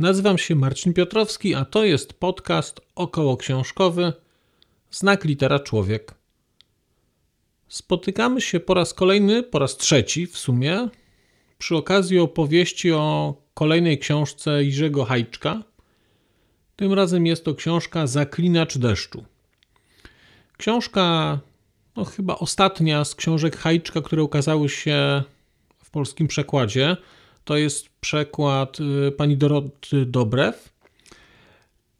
Nazywam się Marcin Piotrowski, a to jest podcast około książkowy Znak Litera Człowiek. Spotykamy się po raz kolejny, po raz trzeci w sumie, przy okazji opowieści o kolejnej książce Jerzego Hajczka. Tym razem jest to książka Zaklinacz deszczu. Książka, no chyba ostatnia z książek Hajczka, które ukazały się w polskim przekładzie. To jest przekład y, pani Doroty Dobrew.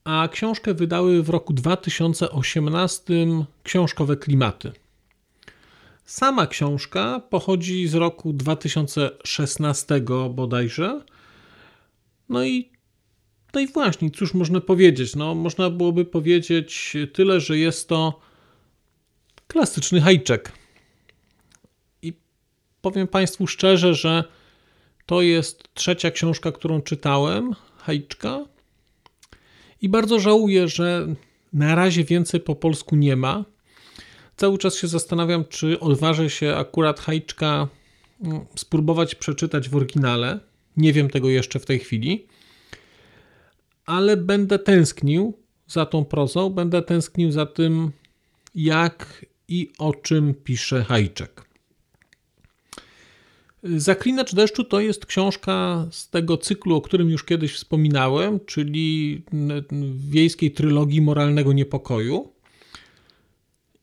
A książkę wydały w roku 2018 książkowe klimaty. Sama książka pochodzi z roku 2016 bodajże. No i, no i właśnie, cóż można powiedzieć? No, można byłoby powiedzieć tyle, że jest to klasyczny hajczek. I powiem Państwu szczerze, że to jest trzecia książka, którą czytałem, hajczka. I bardzo żałuję, że na razie więcej po polsku nie ma cały czas się zastanawiam, czy odważę się akurat Hajczka mm, spróbować przeczytać w oryginale. Nie wiem tego jeszcze w tej chwili, ale będę tęsknił za tą prozą, będę tęsknił za tym, jak i o czym pisze Hajczek. Zaklinacz deszczu to jest książka z tego cyklu, o którym już kiedyś wspominałem, czyli wiejskiej trylogii moralnego niepokoju.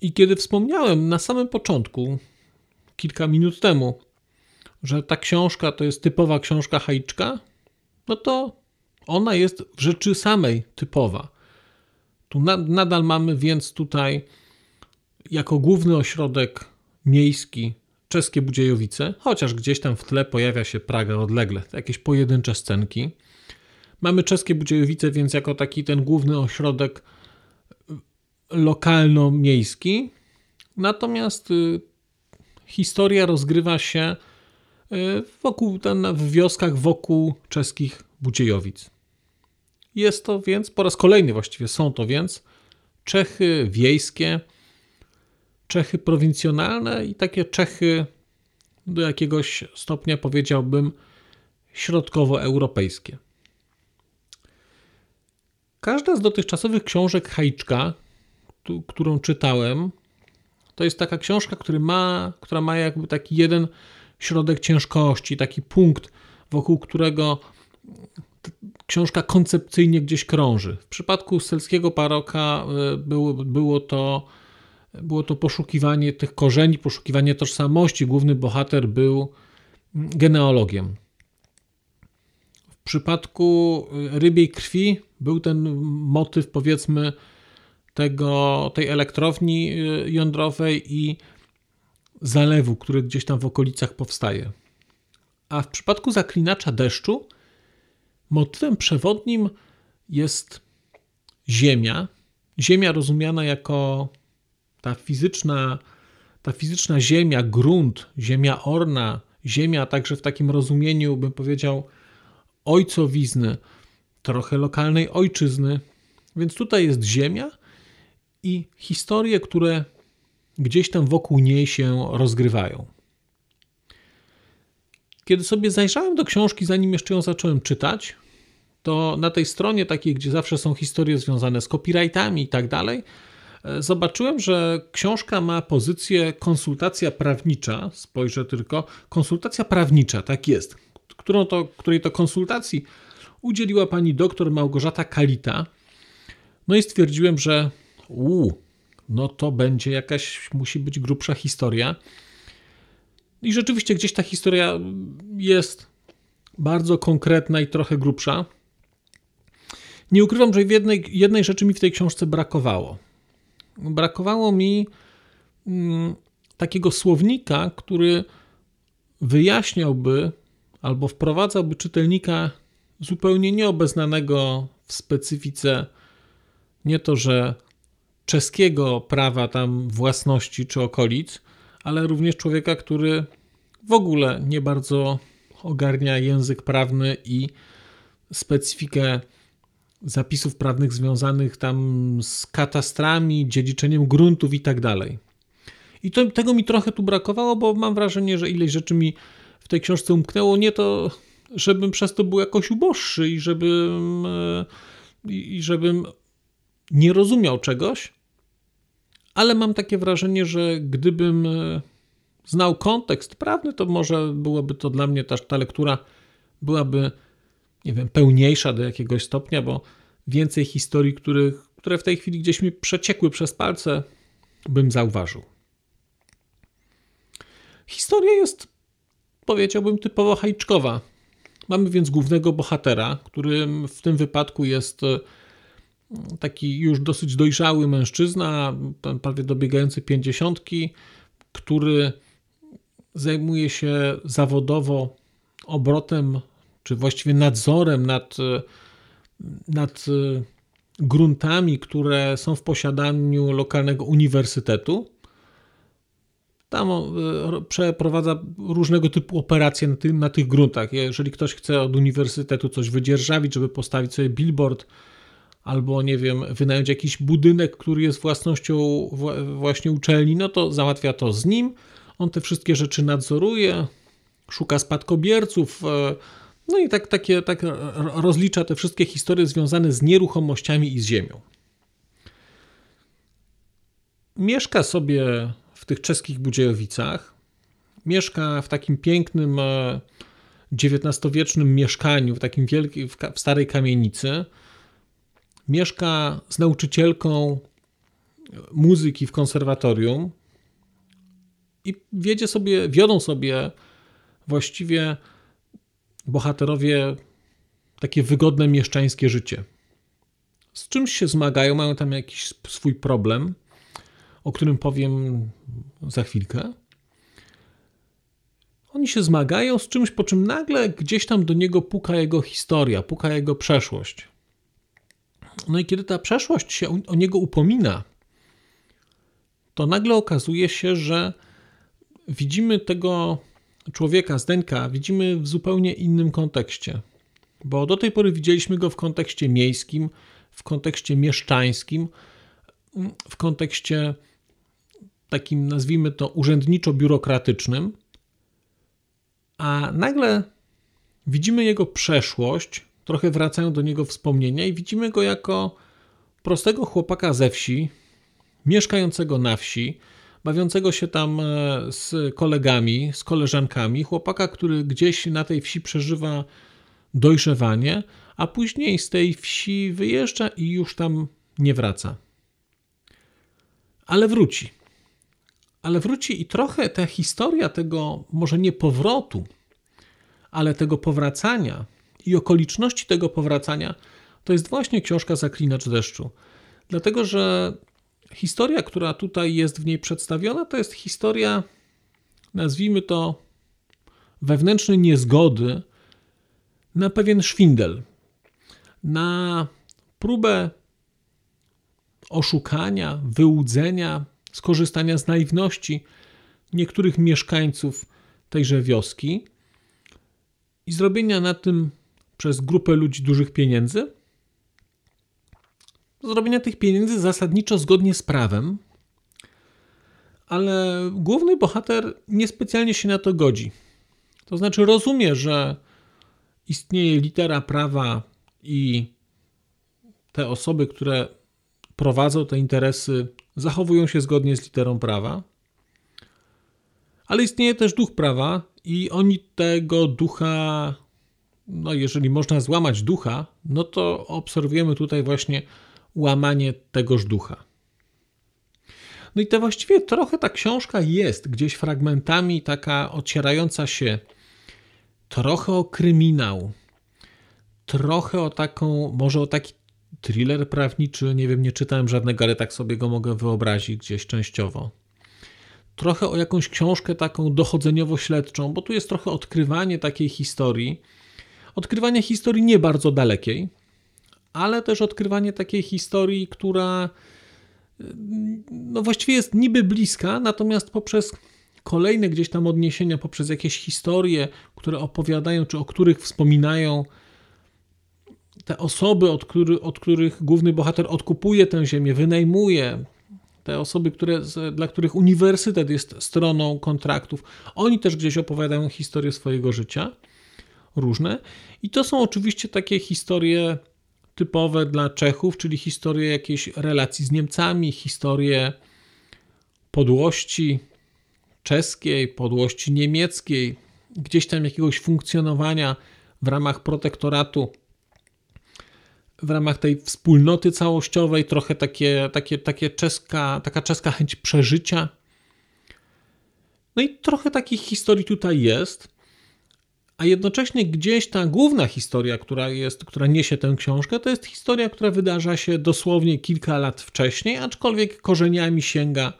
I kiedy wspomniałem na samym początku, kilka minut temu, że ta książka to jest typowa książka Hajczka, no to ona jest w rzeczy samej typowa. Tu na, nadal mamy więc tutaj jako główny ośrodek miejski czeskie Budziejowice, chociaż gdzieś tam w tle pojawia się Praga odlegle, jakieś pojedyncze scenki. Mamy czeskie Budziejowice, więc jako taki ten główny ośrodek lokalno-miejski. Natomiast y, historia rozgrywa się y, wokół, w wioskach wokół czeskich Budziejowic. Jest to więc, po raz kolejny właściwie są to więc Czechy wiejskie, Czechy prowincjonalne i takie Czechy do jakiegoś stopnia powiedziałbym środkowoeuropejskie. Każda z dotychczasowych książek Hajczka którą czytałem, to jest taka książka, który ma, która ma jakby taki jeden środek ciężkości, taki punkt, wokół którego książka koncepcyjnie gdzieś krąży. W przypadku Selskiego Paroka e, było, było, to, było to poszukiwanie tych korzeni, poszukiwanie tożsamości. Główny bohater był genealogiem. W przypadku rybiej krwi był ten motyw, powiedzmy, tego, tej elektrowni y, jądrowej i zalewu, który gdzieś tam w okolicach powstaje. A w przypadku zaklinacza deszczu motywem przewodnim jest Ziemia. Ziemia rozumiana jako ta fizyczna, ta fizyczna ziemia, grunt, ziemia orna, ziemia także w takim rozumieniu, bym powiedział, ojcowizny, trochę lokalnej ojczyzny. Więc tutaj jest ziemia, i historie, które gdzieś tam wokół niej się rozgrywają. Kiedy sobie zajrzałem do książki, zanim jeszcze ją zacząłem czytać, to na tej stronie takiej, gdzie zawsze są historie związane z copyrightami i tak dalej, zobaczyłem, że książka ma pozycję konsultacja prawnicza. Spojrzę tylko, konsultacja prawnicza, tak jest. Którą to, której to konsultacji udzieliła pani doktor Małgorzata Kalita. No i stwierdziłem, że uuu, no to będzie jakaś, musi być grubsza historia. I rzeczywiście gdzieś ta historia jest bardzo konkretna i trochę grubsza. Nie ukrywam, że jednej, jednej rzeczy mi w tej książce brakowało. Brakowało mi mm, takiego słownika, który wyjaśniałby albo wprowadzałby czytelnika zupełnie nieobeznanego w specyfice nie to, że czeskiego prawa tam własności czy okolic, ale również człowieka, który w ogóle nie bardzo ogarnia język prawny i specyfikę zapisów prawnych związanych tam z katastrami, dziedziczeniem gruntów i tak dalej. I to, tego mi trochę tu brakowało, bo mam wrażenie, że ileś rzeczy mi w tej książce umknęło. Nie to, żebym przez to był jakoś uboższy i żebym, e, i żebym nie rozumiał czegoś, ale mam takie wrażenie, że gdybym e, znał kontekst prawny, to może byłoby to dla mnie ta, ta lektura byłaby, nie wiem, pełniejsza do jakiegoś stopnia, bo więcej historii, których, które w tej chwili gdzieś mi przeciekły przez palce, bym zauważył. Historia jest, powiedziałbym, typowo hajczkowa. Mamy więc głównego bohatera, którym w tym wypadku jest e, taki już dosyć dojrzały mężczyzna, prawie dobiegający pięćdziesiątki, który zajmuje się zawodowo obrotem, czy właściwie nadzorem nad, nad gruntami, które są w posiadaniu lokalnego uniwersytetu. Tam e, przeprowadza różnego typu operacje na, na tych gruntach. Jeżeli ktoś chce od uniwersytetu coś wydzierżawić, żeby postawić sobie billboard, albo nie wiem, wynająć jakiś budynek, który jest własnością właśnie uczelni, no to załatwia to z nim. On te wszystkie rzeczy nadzoruje, szuka spadkobierców, e, no i tak, takie, tak rozlicza te wszystkie historie związane z nieruchomościami i z ziemią. Mieszka sobie w tych czeskich Budziejowicach. Mieszka w takim pięknym XIX-wiecznym e, mieszkaniu, w takim wielkim, w starej kamienicy mieszka z nauczycielką muzyki w konserwatorium i wiedzie sobie, wiodą sobie właściwie bohaterowie takie wygodne mieszczańskie życie. Z czymś się zmagają, mają tam jakiś swój problem, o którym powiem za chwilkę. Oni się zmagają z czymś, po czym nagle gdzieś tam do niego puka jego historia, puka jego przeszłość. No i kiedy ta przeszłość się o niego upomina, to nagle okazuje się, że widzimy tego człowieka, Zdenka, widzimy w zupełnie innym kontekście. Bo do tej pory widzieliśmy go w kontekście miejskim, w kontekście mieszczańskim, w kontekście takim, nazwijmy to, urzędniczo-biurokratycznym, a nagle widzimy jego przeszłość, trochę wracają do niego wspomnienia i widzimy go jako prostego chłopaka ze wsi, mieszkającego na wsi, bawiącego się tam e, z kolegami, z koleżankami, chłopaka, który gdzieś na tej wsi przeżywa dojrzewanie, a później z tej wsi wyjeżdża i już tam nie wraca. Ale wróci. Ale wróci i trochę ta historia tego, może nie powrotu, ale tego powracania i okoliczności tego powracania, to jest właśnie książka Zaklinacz deszczu. Dlatego, że historia, która tutaj jest w niej przedstawiona, to jest historia, nazwijmy to, wewnętrznej niezgody na pewien szwindel, na próbę oszukania, wyłudzenia, skorzystania z naiwności niektórych mieszkańców tejże wioski i zrobienia na tym przez grupę ludzi dużych pieniędzy, zrobienia tych pieniędzy zasadniczo zgodnie z prawem, ale główny bohater niespecjalnie się na to godzi. To znaczy rozumie, że istnieje litera prawa i te osoby, które prowadzą te interesy, zachowują się zgodnie z literą prawa, ale istnieje też duch prawa i oni tego ducha, no jeżeli można złamać ducha, no to obserwujemy tutaj właśnie łamanie tegoż ducha. No i to właściwie trochę ta książka jest gdzieś fragmentami taka ocierająca się trochę o kryminał, trochę o taką, może o taki thriller prawniczy, nie wiem, nie czytałem żadnego, ale tak sobie go mogę wyobrazić gdzieś częściowo. Trochę o jakąś książkę taką dochodzeniowo-śledczą, bo tu jest trochę odkrywanie takiej historii. Odkrywanie historii nie bardzo dalekiej, ale też odkrywanie takiej historii, która no właściwie jest niby bliska, natomiast poprzez kolejne gdzieś tam odniesienia, poprzez jakieś historie, które opowiadają, czy o których wspominają te osoby, od, który, od których główny bohater odkupuje tę ziemię, wynajmuje, te osoby, które, dla których uniwersytet jest stroną kontraktów, oni też gdzieś opowiadają historię swojego życia, różne. I to są oczywiście takie historie typowe dla Czechów, czyli historie jakiejś relacji z Niemcami, historie podłości czeskiej, podłości niemieckiej, gdzieś tam jakiegoś funkcjonowania w ramach protektoratu, w ramach tej wspólnoty całościowej, trochę takie, takie, takie czeska, taka czeska chęć przeżycia. No i trochę takich historii tutaj jest a jednocześnie gdzieś ta główna historia, która, jest, która niesie tę książkę, to jest historia, która wydarza się dosłownie kilka lat wcześniej, aczkolwiek korzeniami sięga,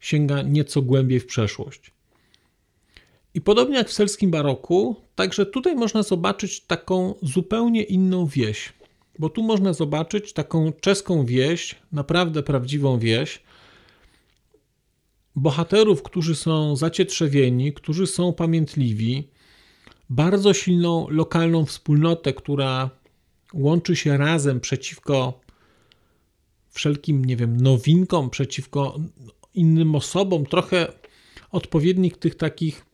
sięga nieco głębiej w przeszłość. I podobnie jak w selskim baroku, także tutaj można zobaczyć taką zupełnie inną wieś. Bo tu można zobaczyć taką czeską wieś, naprawdę prawdziwą wieś, bohaterów, którzy są zacietrzewieni, którzy są pamiętliwi, bardzo silną lokalną wspólnotę, która łączy się razem przeciwko wszelkim, nie wiem, nowinkom, przeciwko innym osobom, trochę odpowiednik tych takich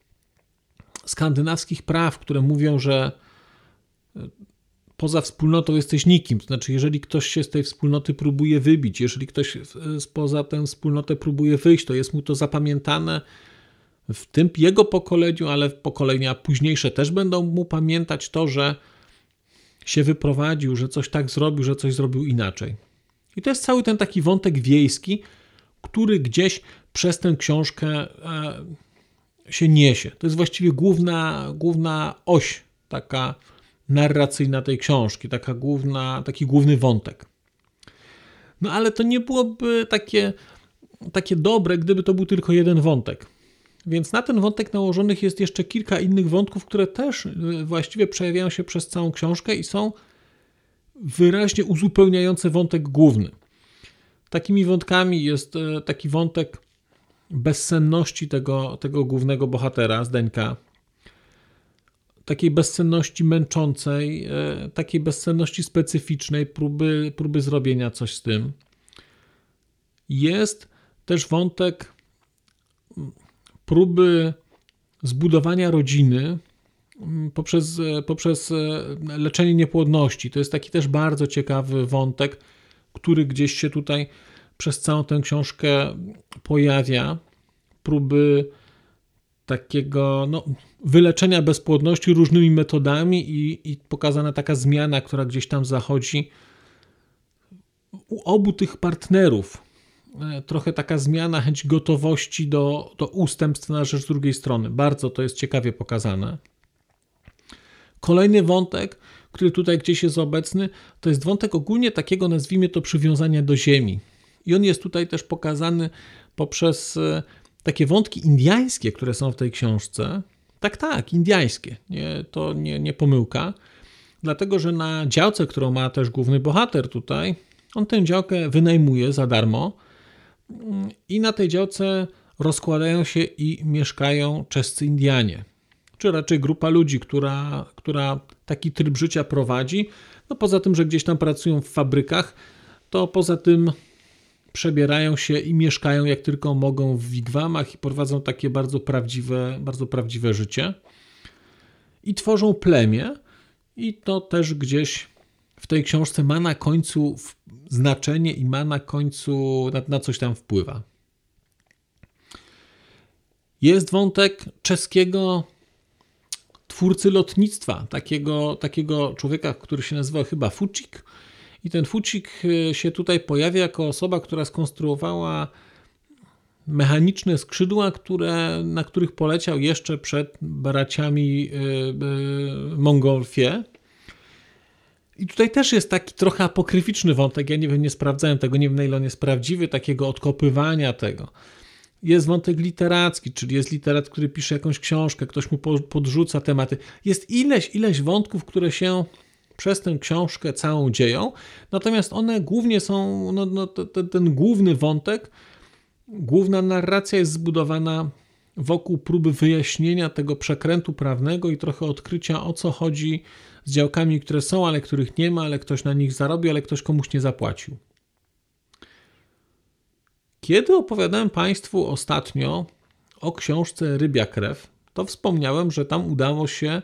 skandynawskich praw, które mówią, że e, poza wspólnotą jesteś nikim. To znaczy, jeżeli ktoś się z tej wspólnoty próbuje wybić, jeżeli ktoś spoza tę wspólnotę próbuje wyjść, to jest mu to zapamiętane w tym jego pokoleniu, ale pokolenia późniejsze też będą mu pamiętać to, że się wyprowadził, że coś tak zrobił, że coś zrobił inaczej. I to jest cały ten taki wątek wiejski, który gdzieś przez tę książkę e, się niesie. To jest właściwie główna, główna oś taka narracyjna tej książki, taka główna, taki główny wątek. No ale to nie byłoby takie, takie dobre, gdyby to był tylko jeden wątek. Więc na ten wątek nałożonych jest jeszcze kilka innych wątków, które też y, właściwie przejawiają się przez całą książkę i są wyraźnie uzupełniające wątek główny. Takimi wątkami jest y, taki wątek bezsenności tego, tego głównego bohatera, Zdeńka. Takiej bezsenności męczącej, y, takiej bezsenności specyficznej, próby, próby zrobienia coś z tym. Jest też wątek próby zbudowania rodziny mm, poprzez, poprzez e, leczenie niepłodności. To jest taki też bardzo ciekawy wątek, który gdzieś się tutaj przez całą tę książkę pojawia. Próby takiego no, wyleczenia bezpłodności różnymi metodami i, i pokazana taka zmiana, która gdzieś tam zachodzi u obu tych partnerów E, trochę taka zmiana, chęć gotowości do, do ustępstw na rzecz drugiej strony. Bardzo to jest ciekawie pokazane. Kolejny wątek, który tutaj gdzieś jest obecny, to jest wątek ogólnie takiego, nazwijmy to, przywiązania do ziemi. I on jest tutaj też pokazany poprzez e, takie wątki indiańskie, które są w tej książce. Tak, tak, indiańskie. Nie, to nie, nie pomyłka. Dlatego, że na działce, którą ma też główny bohater tutaj, on tę działkę wynajmuje za darmo i na tej działce rozkładają się i mieszkają czescy Indianie, czy raczej grupa ludzi, która, która taki tryb życia prowadzi. No poza tym, że gdzieś tam pracują w fabrykach, to poza tym przebierają się i mieszkają jak tylko mogą w wigwamach i prowadzą takie bardzo prawdziwe, bardzo prawdziwe życie. I tworzą plemię, i to też gdzieś w tej książce ma na końcu znaczenie i ma na końcu na, na coś tam wpływa. Jest wątek czeskiego twórcy lotnictwa, takiego, takiego człowieka, który się nazywa chyba Fucik. I ten Fucik e, się tutaj pojawia jako osoba, która skonstruowała mechaniczne skrzydła, które, na których poleciał jeszcze przed braciami e, e, Mongolfie. I tutaj też jest taki trochę apokryficzny wątek. Ja nie wiem, nie sprawdzałem tego, nie wiem na ile on jest prawdziwy, takiego odkopywania tego. Jest wątek literacki, czyli jest literat, który pisze jakąś książkę, ktoś mu podrzuca tematy. Jest ileś, ileś wątków, które się przez tę książkę całą dzieją. Natomiast one głównie są, no, no, ten, ten główny wątek, główna narracja jest zbudowana wokół próby wyjaśnienia tego przekrętu prawnego i trochę odkrycia o co chodzi z działkami, które są, ale których nie ma, ale ktoś na nich zarobił, ale ktoś komuś nie zapłacił. Kiedy opowiadałem Państwu ostatnio o książce Rybia Krew, to wspomniałem, że tam udało się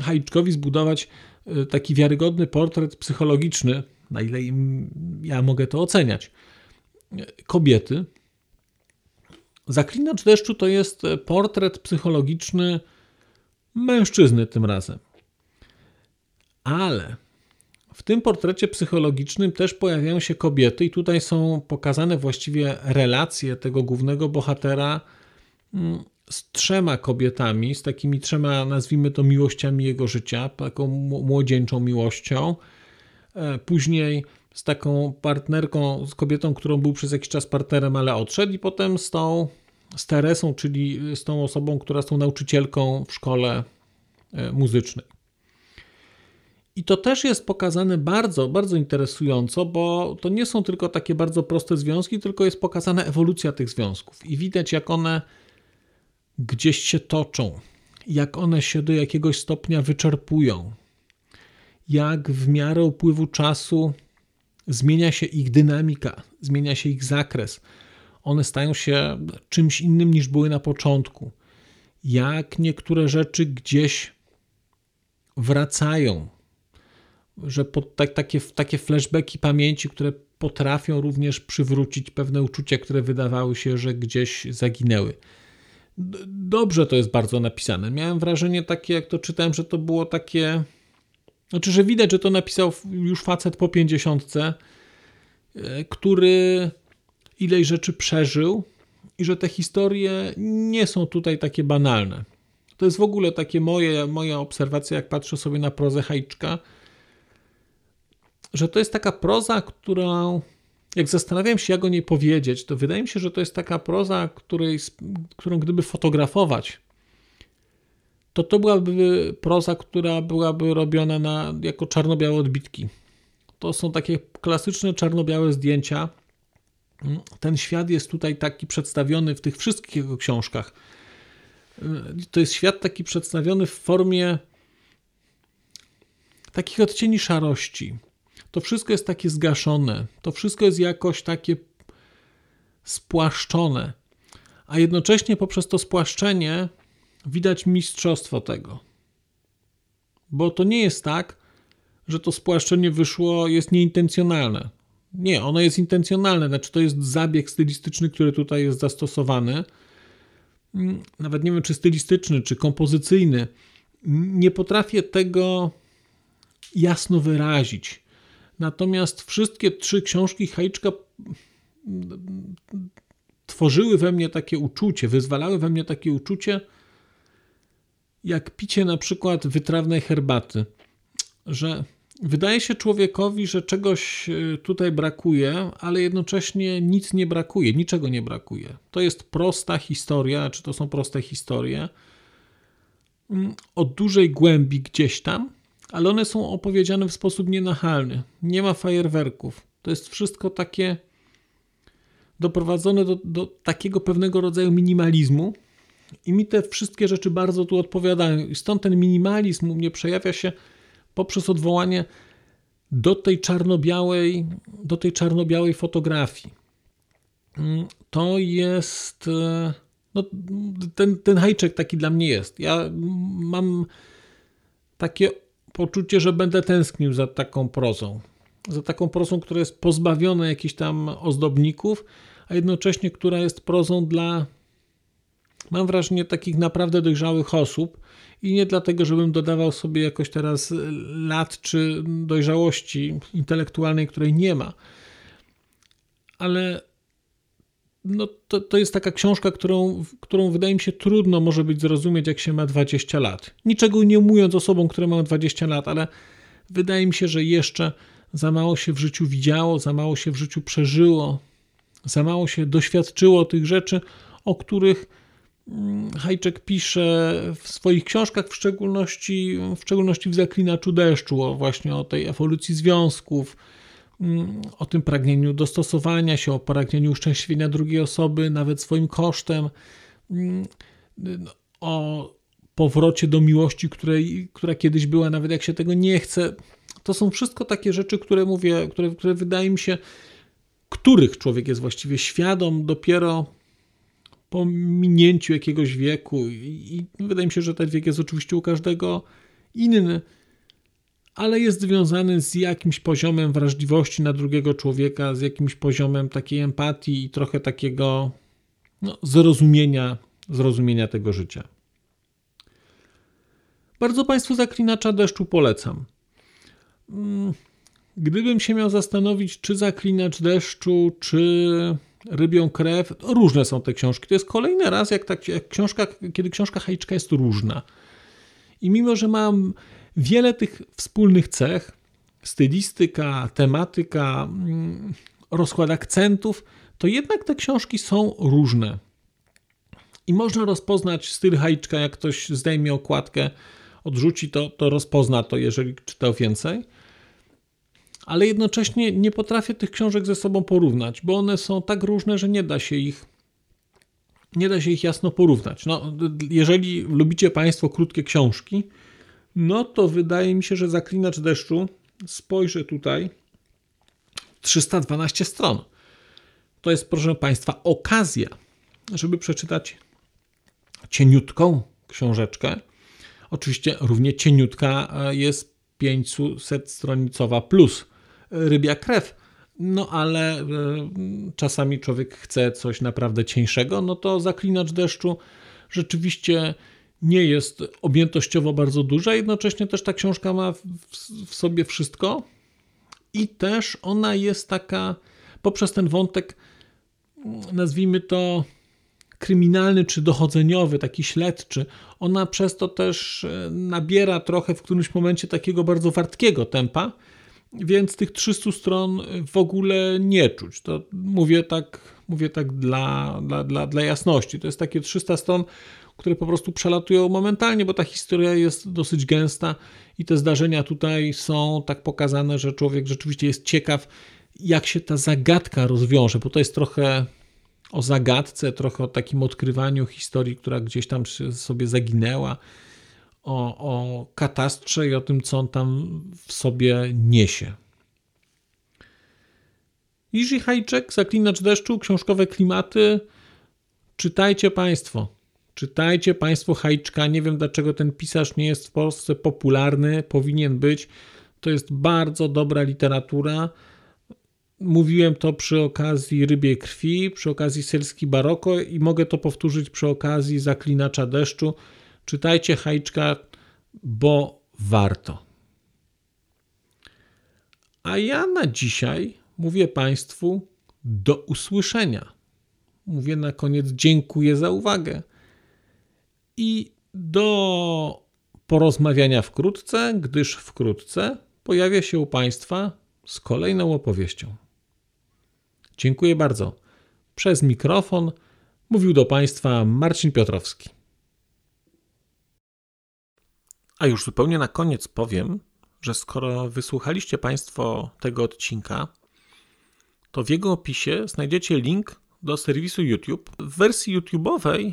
Hajczkowi zbudować e, taki wiarygodny portret psychologiczny, na ile ja mogę to oceniać, kobiety. Zaklinacz deszczu to jest portret psychologiczny mężczyzny tym razem. Ale w tym portrecie psychologicznym też pojawiają się kobiety, i tutaj są pokazane właściwie relacje tego głównego bohatera mm, z trzema kobietami, z takimi trzema, nazwijmy to, miłościami jego życia, taką młodzieńczą miłością. E, później z taką partnerką, z kobietą, którą był przez jakiś czas partnerem, ale odszedł, i potem z tą, z Teresą, czyli z tą osobą, która jest tą nauczycielką w szkole e, muzycznej. I to też jest pokazane bardzo, bardzo interesująco, bo to nie są tylko takie bardzo proste związki, tylko jest pokazana ewolucja tych związków. I widać, jak one gdzieś się toczą, jak one się do jakiegoś stopnia wyczerpują, jak w miarę upływu czasu zmienia się ich dynamika, zmienia się ich zakres. One stają się czymś innym niż były na początku. Jak niektóre rzeczy gdzieś wracają, że pod, tak, takie, takie flashbacki pamięci, które potrafią również przywrócić pewne uczucia, które wydawały się, że gdzieś zaginęły. Dobrze to jest bardzo napisane. Miałem wrażenie takie, jak to czytałem, że to było takie. Znaczy, że widać, że to napisał już facet po pięćdziesiątce, e, który ileś rzeczy przeżył i że te historie nie są tutaj takie banalne. To jest w ogóle takie moje, moja obserwacja, jak patrzę sobie na prozę Hajczka, że to jest taka proza, którą jak zastanawiam się, jak o niej powiedzieć, to wydaje mi się, że to jest taka proza, której, którą gdyby fotografować, to to byłaby proza, która byłaby robiona na, jako czarno-białe odbitki. To są takie klasyczne czarno-białe zdjęcia. Ten świat jest tutaj taki przedstawiony w tych wszystkich jego książkach. To jest świat taki przedstawiony w formie takich odcieni szarości to wszystko jest takie zgaszone, to wszystko jest jakoś takie spłaszczone, a jednocześnie poprzez to spłaszczenie widać mistrzostwo tego. Bo to nie jest tak, że to spłaszczenie wyszło, jest nieintencjonalne. Nie, ono jest intencjonalne, znaczy to jest zabieg stylistyczny, który tutaj jest zastosowany. Nawet nie wiem, czy stylistyczny, czy kompozycyjny. Nie potrafię tego jasno wyrazić. Natomiast wszystkie trzy książki Hajczka tworzyły we mnie takie uczucie, wyzwalały we mnie takie uczucie, jak picie na przykład wytrawnej herbaty, że wydaje się człowiekowi, że czegoś e, tutaj brakuje, ale jednocześnie nic nie brakuje, niczego nie brakuje. To jest prosta historia, czy to są proste historie mm, o dużej głębi gdzieś tam, ale one są opowiedziane w sposób nienachalny. Nie ma fajerwerków. To jest wszystko takie doprowadzone do, do takiego pewnego rodzaju minimalizmu. I mi te wszystkie rzeczy bardzo tu odpowiadają. I stąd ten minimalizm u mnie przejawia się poprzez odwołanie do tej czarno-białej, do tej czarno-białej fotografii. Mm, to jest. E, no, ten, ten hajczek taki dla mnie jest. Ja mam takie poczucie, że będę tęsknił za taką prozą. Za taką prozą, która jest pozbawiona jakichś tam ozdobników, a jednocześnie która jest prozą dla, mam wrażenie, takich naprawdę dojrzałych osób. I nie dlatego, żebym dodawał sobie jakoś teraz lat czy dojrzałości intelektualnej, której nie ma. Ale no to, to jest taka książka, którą, którą wydaje mi się trudno może być zrozumieć, jak się ma 20 lat. Niczego nie mówiąc osobom, które mają 20 lat, ale wydaje mi się, że jeszcze za mało się w życiu widziało, za mało się w życiu przeżyło, za mało się doświadczyło tych rzeczy, o których mm, Hajczek pisze w swoich książkach, w szczególności, w szczególności w Zaklinaczu deszczu, o właśnie o tej ewolucji związków, o tym pragnieniu dostosowania się, o pragnieniu uszczęśliwienia drugiej osoby, nawet swoim kosztem, mm, no, o powrocie do miłości, której, która kiedyś była, nawet jak się tego nie chce. To są wszystko takie rzeczy, które mówię, które, które wydaje mi się, których człowiek jest właściwie świadom dopiero po minięciu jakiegoś wieku. I, I wydaje mi się, że ten wiek jest oczywiście u każdego inny, ale jest związany z jakimś poziomem wrażliwości na drugiego człowieka, z jakimś poziomem takiej empatii i trochę takiego no, zrozumienia, zrozumienia tego życia. Bardzo Państwu zaklinacza deszczu polecam. Mm, gdybym się miał zastanowić, czy zaklinacz deszczu, czy rybią krew, różne są te książki. To jest kolejny raz, jak, ta, jak książka, kiedy książka Hajczka jest różna. I mimo, że mam wiele tych wspólnych cech, stylistyka, tematyka, mm, rozkład akcentów, to jednak te książki są różne. I można rozpoznać styl Hajczka, jak ktoś zdejmie okładkę odrzuci, to, to rozpozna to, jeżeli czytał więcej. Ale jednocześnie nie potrafię tych książek ze sobą porównać, bo one są tak różne, że nie da się ich nie da się ich jasno porównać. No, jeżeli lubicie Państwo krótkie książki, no to wydaje mi się, że Zaklinacz deszczu, spojrzę tutaj, 312 stron. To jest, proszę Państwa, okazja, żeby przeczytać cieniutką książeczkę, Oczywiście równie cieniutka e, jest 500-stronicowa plus rybia krew. No ale e, czasami człowiek chce coś naprawdę cieńszego, no to zaklinacz deszczu rzeczywiście nie jest objętościowo bardzo duża, jednocześnie też ta książka ma w sobie wszystko i też ona jest taka poprzez ten wątek, nazwijmy to kryminalny czy dochodzeniowy, taki śledczy, ona przez to też e, nabiera trochę w którymś momencie takiego bardzo wartkiego tempa, więc tych 300 stron w ogóle nie czuć. To mówię tak, mówię tak dla, dla, dla, dla jasności. To jest takie 300 stron, które po prostu przelatują momentalnie, bo ta historia jest dosyć gęsta i te zdarzenia tutaj są tak pokazane, że człowiek rzeczywiście jest ciekaw, jak się ta zagadka rozwiąże, bo to jest trochę o zagadce, trochę o takim odkrywaniu historii, która gdzieś tam sobie zaginęła, o, o katastrze i o tym, co on tam w sobie niesie. Jiří Hajczek, Zaklinacz deszczu, książkowe klimaty. Czytajcie Państwo. Czytajcie Państwo Hajczka. Nie wiem, dlaczego ten pisarz nie jest w Polsce popularny. Powinien być. To jest bardzo dobra literatura. Mówiłem to przy okazji Rybiej Krwi, przy okazji Selski Baroko i mogę to powtórzyć przy okazji Zaklinacza Deszczu. Czytajcie Hajczka, bo warto. A ja na dzisiaj mówię Państwu do usłyszenia. Mówię na koniec dziękuję za uwagę i do porozmawiania wkrótce, gdyż wkrótce pojawia się u Państwa z kolejną opowieścią. Dziękuję bardzo. Przez mikrofon mówił do Państwa Marcin Piotrowski. A już zupełnie na koniec powiem, że skoro wysłuchaliście Państwo tego odcinka, to w jego opisie znajdziecie link do serwisu YouTube. W wersji YouTube'owej